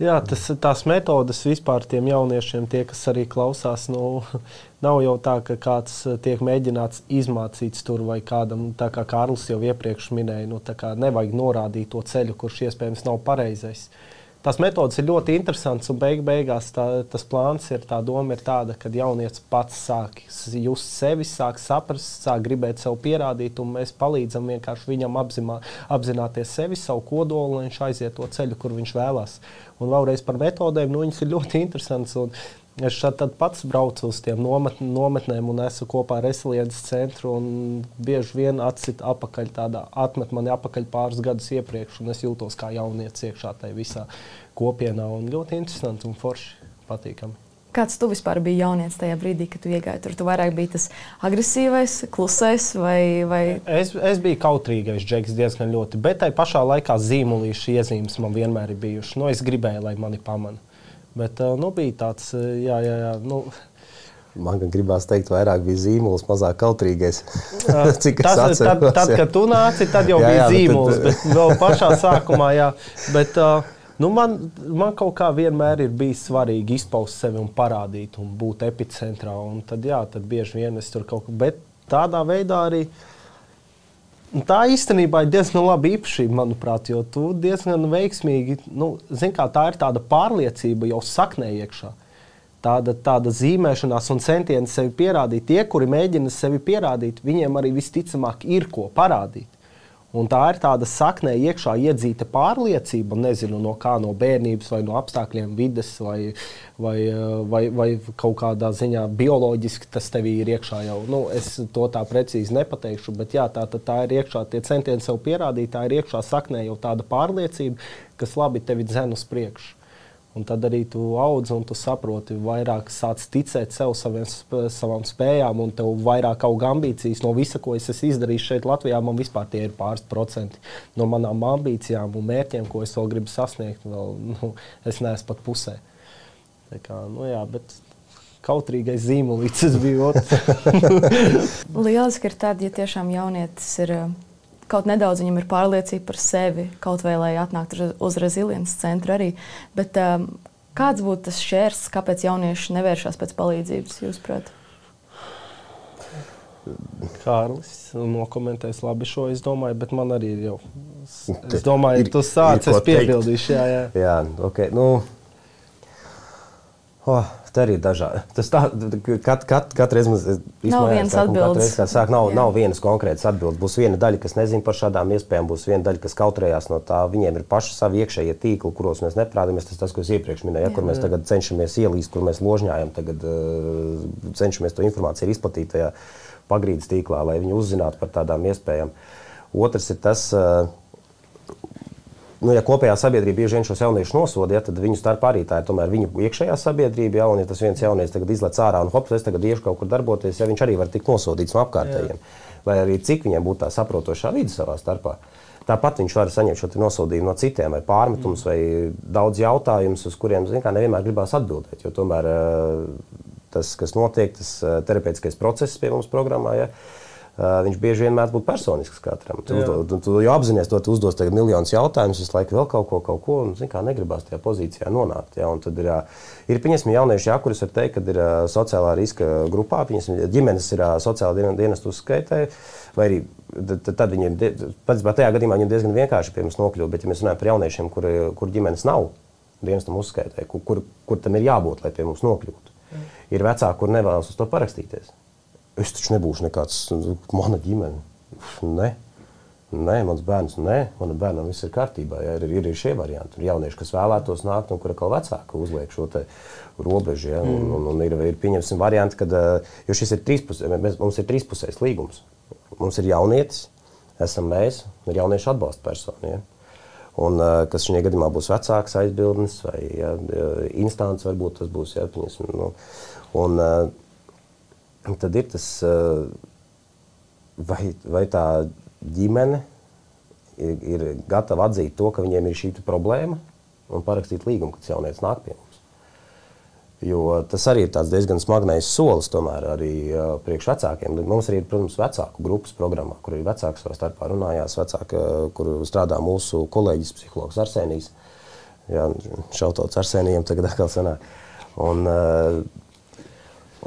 Jā, tas, tās metodes vispār tiem jauniešiem, tie, kas arī klausās, nu, nav jau tā, ka kāds tiek mēģināts izmācīts tur vai kādam, tā kā Kārlis jau iepriekš minēja, nu, nevajag norādīt to ceļu, kurš iespējams nav pareizais. Uh, tās metodas ir ļoti interesantas, un beig beigās tā, tas plāns ir tā doma ir tāda, ka jaunietis pats sāk just sevi, sāk saprast, sāk gribēt sev pierādīt, un mēs palīdzam vienkārši viņam apzimā, apzināties sevi, savu kodolu, lai viņš aiziet to ceļu, kur viņš vēlās. Un vēlreiz par metodēm, nu, viņas ir ļoti interesantas. Un, Es šad pats braucu uz tiem nomet, nometnēm un esmu kopā ar Resiliences centru. Bieži vien atsit apakaļ tādā, atmet mani apakaļ pāris gadus iepriekš, un es jūtos kā jaunietis iekšā tajā visā kopienā. Ļoti interesanti un forši patīkami. Kāds tu vispār biji jaunietis tajā brīdī, kad tu iegāji tur? Tu vairāk biji tas agresīvais, klusais vai. vai... Es, es biju kautrīgais, Džeks, diezgan ļoti. Bet tajā pašā laikā zīmolīšu iezīmes man vienmēr ir bijušas. Nu, es gribēju, lai mani pamanītu. Bet uh, nu, bija tāds, uh, jā, jā, jā. Nu, Man gan gribās teikt, vairāk bija zīmols, mazāk kautrīgais. Cik tas ir? Tad, tad, kad tu nāci, tad jau jā, bija jā, zīmols. Bet, tad... bet vēl pašā sākumā, jā. Bet, uh, nu, man, man kaut kā vienmēr ir bijis svarīgi izpaust sevi un parādīt, un būt epicentrā. Un tad, jā, tad bieži vien es tur kaut ko. Bet tādā veidā arī. Uh, Tā īstenībā ir diezgan laba īpašība, manuprāt, jo tu diezgan veiksmīgi, nu, zini, kā tā ir tāda pārliecība jau saknē iekšā. Tāda, tāda zīmēšanās un centieni sevi pierādīt. Tie, kuri mēģina sevi pierādīt, viņiem arī visticamāk ir ko parādīt. Un tā ir tāda saknē, iekšā iedzīta pārliecība, nezinu no kā, no bērnības, vai no apstākļiem, vidas, vai, vai, vai, vai kaut kādā ziņā bioloģiski tas tevī ir iekšā jau. Nu, es to tā precīzi nepateikšu, bet jā, tā, tā, tā ir iekšā tie centieni sev pierādīt, tā ir iekšā saknē jau tāda pārliecība, kas labi tevi dzen uz priekšu. Un tad arī tu audz un tu saproti, vairāk sāc ticēt sev, saviem, savām spējām, un tev vairāk aug ambīcijas no visa, ko es esmu izdarījis šeit, Latvijā. Man vispār tie ir pāris procenti no manām ambīcijām un mērķiem, ko es vēl gribu sasniegt. Vēl, nu, es neesmu pat pusē. Tā kā, nu jā, bet kautrīgais zīmolītis bija. Lieliski ir tad, ja tiešām jaunietis ir kaut nedaudz viņam ir pārliecība par sevi, kaut vai lai atnāktu uz reziliences centru arī. Bet, um, kāds būtu tas šķērs, kāpēc jaunieši nevēršas pēc palīdzības, jūsuprāt? Kārlis nokomentēs labi šo, es domāju, bet man arī ir jau. Es domāju, ka tu sāc, es piebildīšu. Jā, jā. jā ok. Nu, oh, Tā arī ir dažādi. Tas tā, kat, kat, katru reizi mums atbildes. Reiz, sāk, nav, Jā. nav vienas konkrētas atbildes. Būs viena daļa, kas nezina par šādām iespējām, būs viena daļa, kas kautrējās no tā. Viņiem ir paši savi iekšējie tīkli, kuros mēs neprātamies. Tas tas, ko es iepriekš minēju, ja, kur mēs tagad cenšamies ielīst, kur mēs ložņājam, tagad uh, cenšamies to informāciju izplatīt tajā pagrīdes tīklā, lai viņi uzzinātu par tādām iespējām. Otrs ir tas, uh, nu, ja kopējā sabiedrība bieži vien šos jauniešus nosoda, ja, tad viņu starpā arī tā ir tomēr viņu iekšējā sabiedrība. Ja, un, ja tas viens jaunietis tagad izlaiž ārā un hops, es tagad iešu kaut kur darboties, ja viņš arī var tikt nosodīts no apkārtējiem. Jā. Lai arī cik viņiem būtu tā saprotošā vide savā starpā. Tāpat viņš var saņemt šo nosodījumu no citiem, vai pārmetumus, vai daudz jautājumus, uz kuriem kā, nevienmēr gribās atbildēt. Jo tomēr tas, kas notiek, tas terapeitiskais process pie mums programmā, ja, viņš bieži vien mēdz būt personisks katram. Tu, tu, tu, tu jau apzinājies, to tu uzdos miljonus jautājumus, visu laiku vēl kaut ko, kaut ko, un zini, kā negribās tajā pozīcijā nonākt. Ja? Un tad ir, ir pieņemsim, jaunieši, ja, kurus var teikt, ka ir sociālā riska grupā, pieņemsim, ģimenes ir sociālā dienestu uzskaitē, vai arī tad, viņiem, pats tajā gadījumā viņiem diezgan vienkārši pie mums nokļūt, bet ja mēs runājam par jauniešiem, kur, kur ģimenes nav dienestam uzskaitē, kur, kur, kur tam ir jābūt, lai pie mums nokļūtu. Ir vecāki, kur nevēlas uz to parakstīties. Es taču nebūšu nekāds, mana ģimene. Ne. Nē, mans bērns, nē, manam bērnam viss ir kārtībā. Ja, ir, ir, ir šie varianti. Ir jaunieši, kas vēlētos nākt, un kura kaut vecāka uzliek šo robežu. Ja, un, un, un ir, ir pieņemsim varianti, kad, jo šis ir trīspusējs, mums ir trīspusējs līgums. Mums ir jaunietis, esam mēs, ir jauniešu atbalsta persona. Ja. Un, kas šajā gadījumā būs vecāks aizbildnis vai ja, instants, varbūt tas būs. Ja, pieņemsim, nu, un, tad ir tas, eh, vai, vai tā ģimene ir, ir gatava atzīt to, ka viņiem ir šī problēma un parakstīt līgumu, kad jaunietis nāk pie mums. Jo tas arī ir diezgan smagnējs solis tomēr arī uh, priekš vecākiem. Mums arī ir, protams, vecāku grupas programmā, kur ir vecāki savā starpā runājās, vecāki, uh, kur strādā mūsu kolēģis, psihologs Arsenijs. Jā, šautauts Arsenijam tagad atkal sanāk. Un, uh,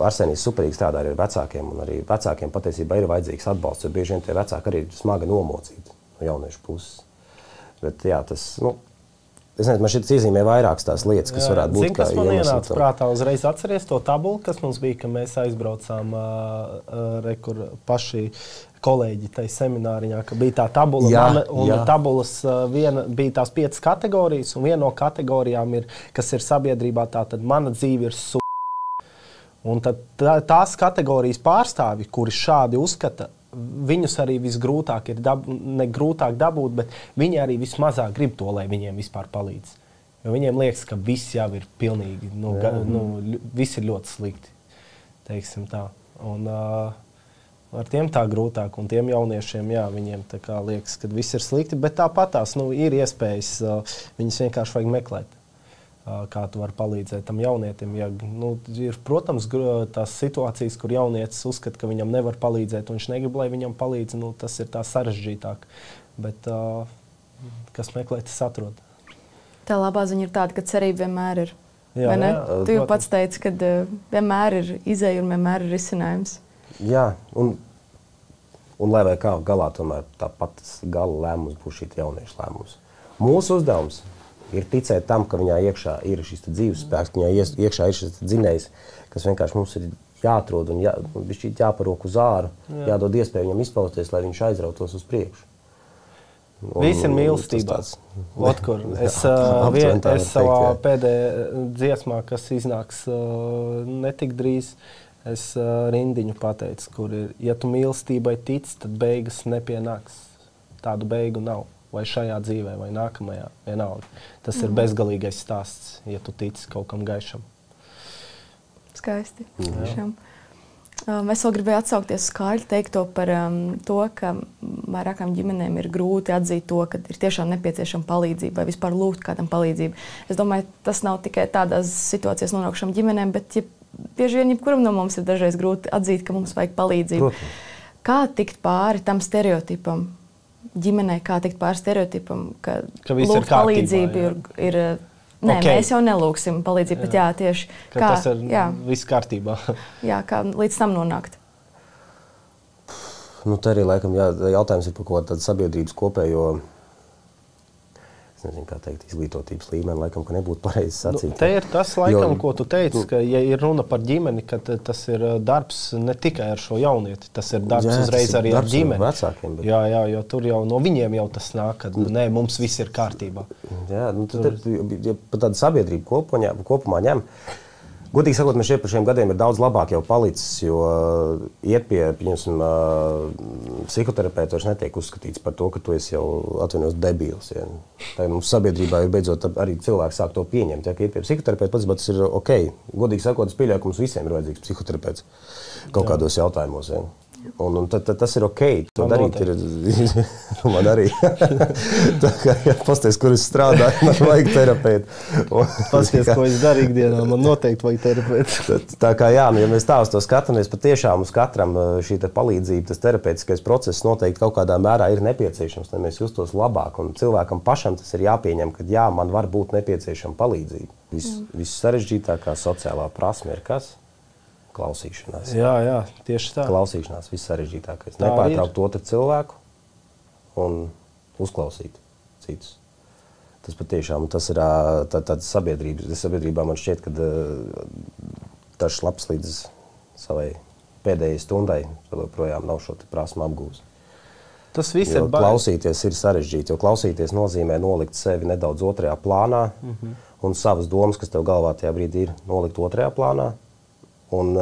Arsenijs superīgi strādā ar vecākiem, un arī vecākiem patiesībā ir vajadzīgs atbalsts, jo bieži vien tie vecāki arī ir smagi nomocīti no jauniešu puses. Bet, jā, tas, nu, Es nezinu, man šeit iezīmē vairākas tās lietas, kas jā, varētu būt. Zin, kas man ienāca prātā uzreiz atceries to tabulu, kas mums bija, kad mēs aizbraucām uh, rekur paši kolēģi tajā semināriņā, ka bija tā tabula, jā, mana, un jā. tabulas uh, viena, bija tās piecas kategorijas, un viena no kategorijām ir, kas ir sabiedrībā, tā tad mana dzīve ir su Un tad tā, tās kategorijas pārstāvji, kuri šādi uzskata, viņus arī visgrūtāk ir dab, grūtāk dabūt, bet viņi arī vismazāk grib to, lai viņiem vispār palīdz. Jo viņiem liekas, ka viss jau ir pilnīgi, nu, ga, nu, viss ir ļoti slikti. Un, uh, ar tiem tā grūtāk, un tiem jauniešiem, jā, viņiem liekas, ka viss ir slikti, bet tāpat tās nu, ir iespējas, uh, viņas vienkārši vajag meklēt kā tu vari palīdzēt tam jaunietim. Ja, nu, ir, protams, tās situācijas, kur jaunietis uzskata, ka viņam nevar palīdzēt, un viņš negrib, lai viņam palīdz. Nu, tas ir sarežģītāk. Bet uh, kas meklē, tas atrod. Tā labā ziņa ir tāda, ka cerība vienmēr ir. Jā, jā, tu jau pats teici, ka vienmēr ir izēja un vienmēr ir risinājums. Jā, un, un lai kā galā tomēr tāpat gala lēmums būs šī jauniešu lēmums. Mūsu uzdevums ir ticēt tam, ka viņā iekšā ir šis dzīves spēks, ka viņā iekšā ir šis dzinējs, kas vienkārši mums ir jāatrod un jā, jāparok uz āru, Jā. jādod iespēju viņam izpausties, lai viņš aizrautos uz priekšu. Viss ir mīlestībā. Otkur. Es, uh, vien, es savā teikt, pēdējā dziesmā, kas iznāks uh, netik drīz, es uh, rindiņu pateicu, kur ir, ja tu mīlestībai tici, tad beigas nepienāks. Tādu beigu nav vai šajā dzīvē, vai nākamajā. Vienalga. Tas mm. ir mhm. bezgalīgais stāsts, ja tu tici kaut kam gaišam. Skaisti. Mm. Um, es vēl gribēju atsaukties uz Kāļa teikto par um, to, ka vairākām ģimenēm ir grūti atzīt to, ka ir tiešām nepieciešama palīdzība vai vispār lūgt kādam palīdzību. Es domāju, tas nav tikai tādās situācijās nonākušām ģimenēm, bet ja, bieži vien jebkuram no mums ir dažreiz grūti atzīt, ka mums vajag palīdzību. Protams. Kā tikt pāri tam stereotipam, ģimenē, kā tikt pāri stereotipam, ka, ka lūgt palīdzību ir. ir Nē, okay. mēs jau nelūgsim palīdzību, jā. bet jā, tieši ka kā, tas ir jā. viss kārtībā. jā, kā līdz tam nonākt. Nu, tā arī laikam jā, jautājums ir par ko tādu sabiedrības kopējo nezinu, kā teikt, izglītotības līmeni, laikam, ka nebūtu pareizi nu, sacīt. Nu, te ir tas, laikam, jo, ko tu teici, nu, ka, ja ir runa par ģimeni, tad tas ir uh, darbs ne tikai ar šo jaunieti, tas ir darbs jā, uzreiz arī ar ģimeni. Vecākiem, bet... Jā, jā, jo tur jau no viņiem jau tas nāk, ka nē, mums viss ir kārtībā. Jā, nu, tad, tur... ja par tādu sabiedrību kopumā, kopumā ņem. Godīgi sakot, mēs šeit par šiem gadiem ir daudz labāk jau palicis, jo uh, iet pie, pieņemsim, uh, psihoterapeita vairs netiek uzskatīts par to, ka tu esi jau atvainojos debīls. Ja. Tā mums sabiedrībā ir beidzot arī cilvēki sāk to pieņemt. Ja, ka iet pie psihoterapeita pats, bet tas ir ok. Godīgi sakot, es pieļauju, ka mums visiem ir vajadzīgs psihoterapeits kaut Jā. kādos jautājumos. Ja. Un, un tad, tad tas ir ok. To man darīt ir. man arī. tā kā ja pasties, kur es strādāju, man vajag terapeitu. pasties, ko es daru ikdienā, man noteikti vajag terapeitu. tā kā jā, nu, ja mēs tā uz to skatāmies, patiešām uz katram šī palīdzība, tas terapeitiskais process noteikti kaut kādā mērā ir nepieciešams, lai mēs justos labāk. Un cilvēkam pašam tas ir jāpieņem, ka jā, man var būt nepieciešama palīdzība. Vis, viss sarežģītākā sociālā prasme ir kas? Klausīšanās. Jā, jā, tieši tā. Klausīšanās viss sarežģītākais. Nepārtraukt otru cilvēku un uzklausīt citus. Tas patiešām tas ir tā, tāds sabiedrības, sabiedrībā man šķiet, ka tas labs līdz savai pēdējai stundai joprojām nav šo prasmu apgūst. Tas viss jo ir baigi. Klausīties ir sarežģīti, jo klausīties nozīmē nolikt sevi nedaudz otrajā plānā, mm -hmm. un savas domas, kas tev galvā tajā brīdī ir, nolikt otrajā plānā, Un,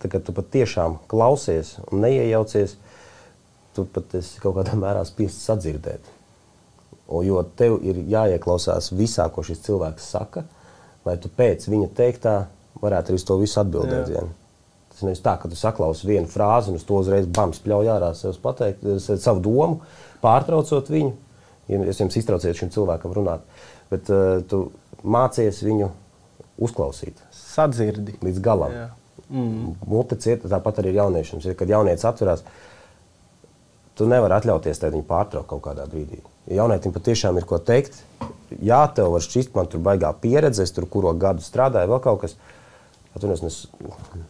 tā, kad tu patiešām klausies un neiejaucies, tu pat esi kaut kādā mērā spiests sadzirdēt. O, jo tev ir jāieklausās visā, ko šis cilvēks saka, lai tu pēc viņa teiktā varētu arī uz to visu atbildēt. Jā. Tas nevis tā, ka tu saklausi vienu frāzi un uz to uzreiz bams pļauj ārā pateikt, savu domu, pārtraucot viņu. Es jums iztrauciet šim cilvēkam runāt, bet uh, tu mācies viņu uzklausīt sadzirdi. Līdz galam. Mm. Mute cieta, tāpat arī jauniešiem. Kad jaunietis atverās, tu nevari atļauties viņu pārtraukt kaut kādā brīdī. Ja jaunietim patiešām ir ko teikt, jā, tev var šķist, man tur baigā pieredze, es tur kuru gadu strādāju, vēl kaut kas. Atvainojos, es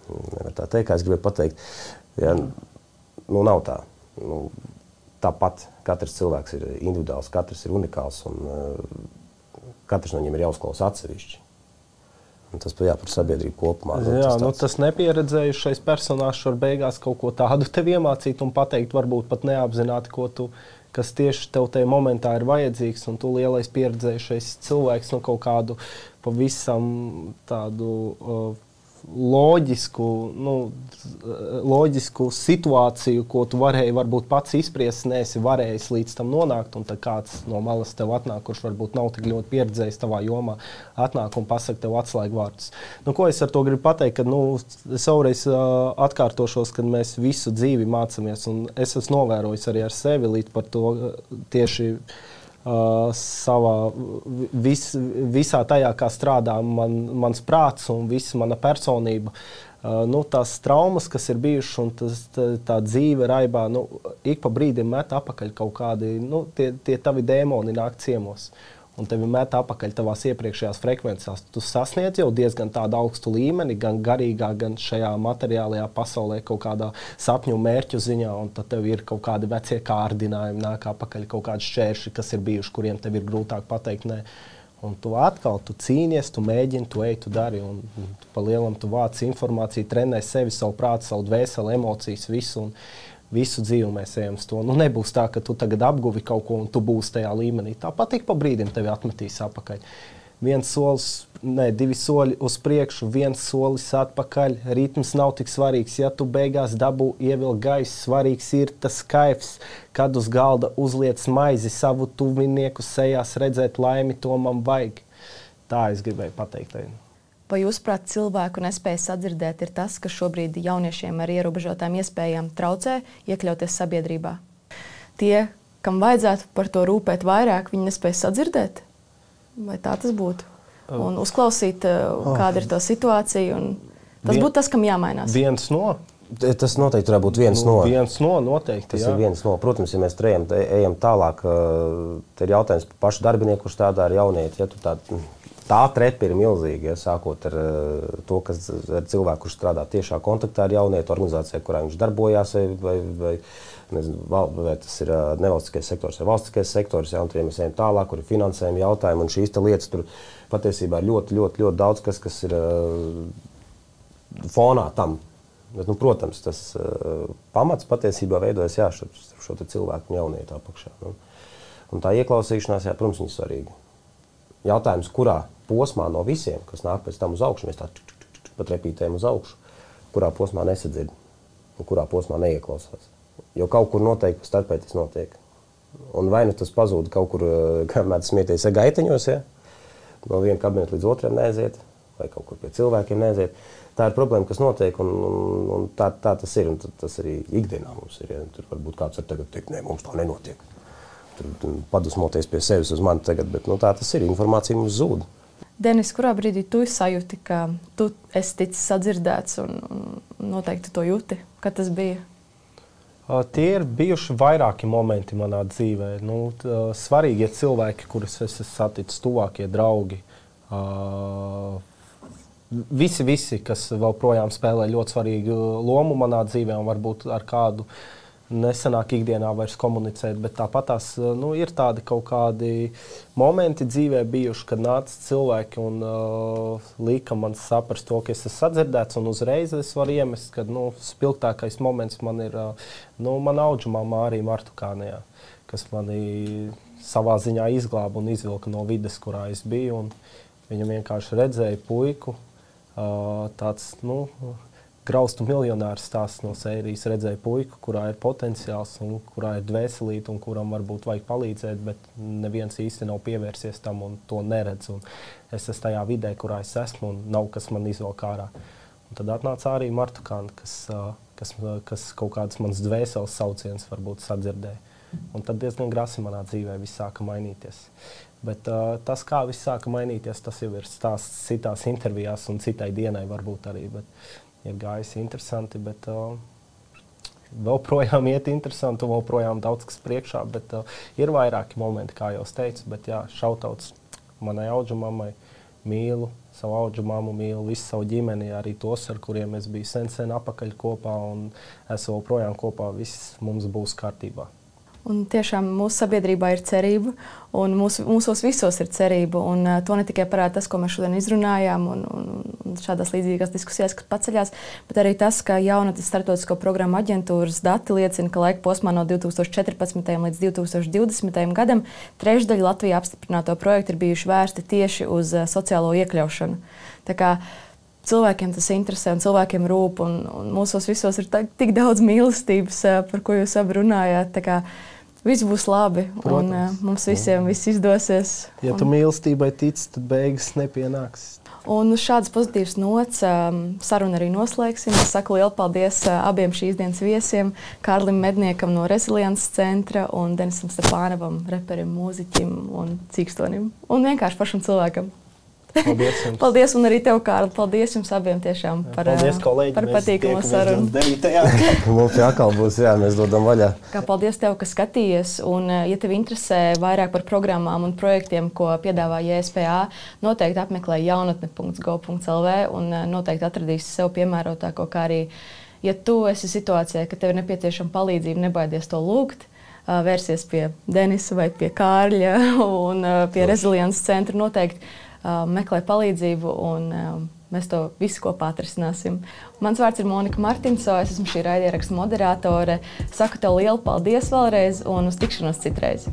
nevaru tā teikt, kā es gribēju pateikt. Ja, nu, nav tā. Nu, tāpat katrs cilvēks ir individuāls, katrs ir unikāls un uh, katrs no viņiem ir jāuzklausa atsevišķi. Tas jā, par sabiedrību kopumā. Nu, jā, tas, nu, tas nepieredzējušais personāžs var beigās kaut ko tādu tev iemācīt un pateikt, varbūt pat neapzināti, ko tu, kas tieši tev tajā momentā ir vajadzīgs. Un tu lielais pieredzējušais cilvēks, nu, kaut kādu pavisam tādu. Uh, loģisku, nu, loģisku situāciju, ko tu varēji varbūt pats izpriest, neesi varējis līdz tam nonākt. Un tad kāds no malas tev atnāk, kurš varbūt nav tik ļoti pieredzējis tavā jomā, atnāk un pasakā tev atslēgu vārdus. Nu, ko es ar to gribu pateikt? Ka, nu, es vēlreiz uh, atkārtošos, ka mēs visu dzīvi mācāmies, un es esmu novērojis arī ar sevi līdz par to tieši Uh, savā, vis, visā tajā, kā strādā man, mans prāts un visa mana personība. Nu, tās traumas, kas ir bijušas, un tas, tā, tā dzīve raibā, nu, ik pa brīdim met apakaļ kaut kādi nu, tie, tie tavi dēmoni nāk ciemos. Uh, un tevi met atpakaļ tavās iepriekšējās frekvencēs. Tu sasniedz jau diezgan tādu augstu līmeni, gan garīgā, gan šajā materiālajā pasaulē, kaut kādā sapņu mērķu ziņā, un tad tev ir kaut kādi vecie kārdinājumi, nāk atpakaļ kaut kādi šķēršļi, kas ir bijuši, kuriem tev ir grūtāk pateikt. Nē. Un tu atkal tu cīnies, tu mēģini, tu ej, tu dari. Un, un tu pa lielam tu vāc informāciju, trenē sevi, savu prātu, savu dvēseli, emocijas, visu. Un, visu dzīvi mēs ejam uz to. Nu, nebūs tā, ka tu tagad apguvi kaut ko un tu būsi tajā līmenī. Tāpat ik pa brīdim tevi atmetīs atpakaļ. Viens solis, ne, divi soļi uz priekšu, viens solis atpakaļ. Ritms nav tik svarīgs. Ja tu beigās dabū ievilkt gaisu, svarīgs ir tas kaifs, kad uz galda uzliec maizi savu tuvinieku sejās, redzēt laimi, to man vajag. Tā es gribēju pateikt. Tevi. Vai jūs, prāt, cilvēku nespēja sadzirdēt, ir tas, kas šobrīd jauniešiem ar ierobežotām iespējām traucē iekļauties sabiedrībā? Tie, kam vajadzētu par to rūpēt vairāk, viņi nespēja sadzirdēt? Vai tā tas būtu? Un uzklausīt, eh, oh. kāda ir tā situācija. Tas Vien, būtu tas, kam jāmainās. Viens no. Tas noteikti varētu būt viens nu, no. Viens no noteikti, tas jā. ir viens no. Protams, ja mēs ejam, ejam tālāk, tad ir jautājums par pašu darbinieku, kurš strādā ar jaunieti. Ja tā, trepa ir milzīga. Ja, sākot ar uh, to, kas ir cilvēks, kurš strādā tiešā kontaktā ar jaunieti organizācijā, kurā viņš darbojās, vai, vai, vai, nezinu, vai tas ir uh, nevalstiskais sektors vai valstiskais sektors, ja, tur ja mēs ejam tālāk, kur ir finansējuma jautājumi. Un šīs lietas tur patiesībā ir ļoti, ļoti, ļoti daudz, kas, kas ir uh, fonā tam. Bet, nu, protams, tas pamats patiesībā veidojas jā, šo, šo cilvēku un jaunietu apakšā. Nu. Un tā ieklausīšanās, jā, protams, ir svarīga. Jautājums, kurā posmā no visiem, kas nāk pēc tam uz augšu, mēs tā pat repītējam uz augšu, kurā posmā nesadzird un kurā posmā neieklausās. Jo kaut kur noteikti starpētis notiek. Un vai nu tas pazūd kaut kur, eh, kā mēdz smieties, gaiteņos, ja? no viena kabineta līdz otram neaiziet, vai kaut kur pie cilvēkiem neaiziet. Tā ir problēma, kas notiek, un, un, un tā, tā tas ir. Tas arī ikdienā mums ir. Ja? Tur varbūt kāds ir tagad teikt, nē, mums tā nenotiek. Tur, padusmoties pie sevis uz mani tagad, bet nu, tā tas ir. Informācija mums zūd. Denis, kurā brīdī tu sajūti, ka tu esi ticis sadzirdēts un, un noteikti to jūti? Kad tas bija? Tie ir bijuši vairāki momenti manā dzīvē. Nu, svarīgie cilvēki, kurus es esmu saticis, tuvākie draugi. Visi, visi, kas vēl projām spēlē ļoti svarīgu lomu manā dzīvē, un varbūt ar kādu uh, nesanāk ikdienā vairs komunicēt, bet tāpat tās nu, ir tādi kaut kādi momenti dzīvē bijuši, kad nāca cilvēki un uh, lika man saprast to, ka es esmu sadzirdēts, un uzreiz es varu iemest, ka nu, spilgtākais moments man ir uh, nu, mana auģumā Mārija Martukānijā, kas mani savā ziņā izglāba un izvilka no vides, kurā es biju. Viņa vienkārši redzēja puiku, uh, tāds, nu, graustu miljonārs stāsts no sērijas. Redzēju puiku, kurā ir potenciāls, un kurā ir dvēselīte, un kuram varbūt vajag palīdzēt, bet neviens īsti nav pievērsies tam un to neredz. Un es esmu tajā vidē, kurā es esmu, un nav kas man izvelk ārā. Un tad atnāca arī Marta Kanta, kas, kas, kas kaut kādas manas dvēseles sauciens varbūt sadzirdēja. Un tad diezgan grasi manā dzīvē viss sāka mainīties. Bet uh, tas, kā viss sāka mainīties, tas jau ir stāsts citās intervijās un citai dienai varbūt arī. Bet ir gājis interesanti, bet uh, vēl projām iet interesanti, vēl projām daudz kas priekšā. Bet uh, ir vairāki momenti, kā jau teicu, bet jā, šautauts manai auģumamai mīlu. Savu augu māmu mīlu, visu savu ģimeni, arī tos, ar kuriem es biju sen, sen apakaļ kopā un esmu joprojām kopā. Viss mums būs kārtībā. Un tiešām mūsu sabiedrībā ir cerība, un mūsu, mūsos visos ir cerība. Un, uh, to ne tikai parāda tas, ko mēs šodien izrunājām, un, un, un šādās līdzīgās diskusijās, kas paceļās, bet arī tas, ka jaunatnes starptautisko programmu aģentūras dati liecina, ka laika posmā no 2014. līdz 2020. gadam trešdaļa Latvijā apstiprināto projektu ir bijuši vērsti tieši uz uh, sociālo iekļaušanu. Tā kā, cilvēkiem tas interesē un cilvēkiem rūp. Un, un mūsos visos ir tā, tik daudz mīlestības, uh, par ko jūs abi runājāt. Viss būs labi, Protams. un uh, mums visiem viss izdosies. Ja tu un... mīlestībai tici, tad beigas nepienāks. Un uz šādas pozitīvas nots um, sarunu arī noslēgsim. Es saku lielu paldies uh, abiem šīs dienas viesiem. Kārlim Medniekam no Resiliences centra un Denisam Stepānovam, reperim, mūziķim un cīkstonim. Un vienkārši pašam cilvēkam. Paldies, jums. paldies, un arī tev, Kārl. Paldies jums abiem tiešām par, paldies, kolēģi, par patīkamu sarunu. Mums jākal būs, jā, mēs dodam vaļā. Kā paldies tev, ka skatījies. Un, ja tev interesē vairāk par programmām un projektiem, ko piedāvā JSPA, noteikti apmeklē jaunatne.go.lv un noteikti atradīsi sev piemērotāko, kā arī, ja tu esi situācijā, ka tev ir nepieciešama palīdzība, nebaidies to lūgt vērsies pie Denisa vai pie Kārļa un pie Resiliences centra. Noteikti meklē palīdzību. Un, Mēs to visu kopā atrisināsim. Mans vārds ir Monika Martinso, es esmu šī raidierakstu moderatore. Saku tev lielu paldies vēlreiz un uz tikšanos citreiz!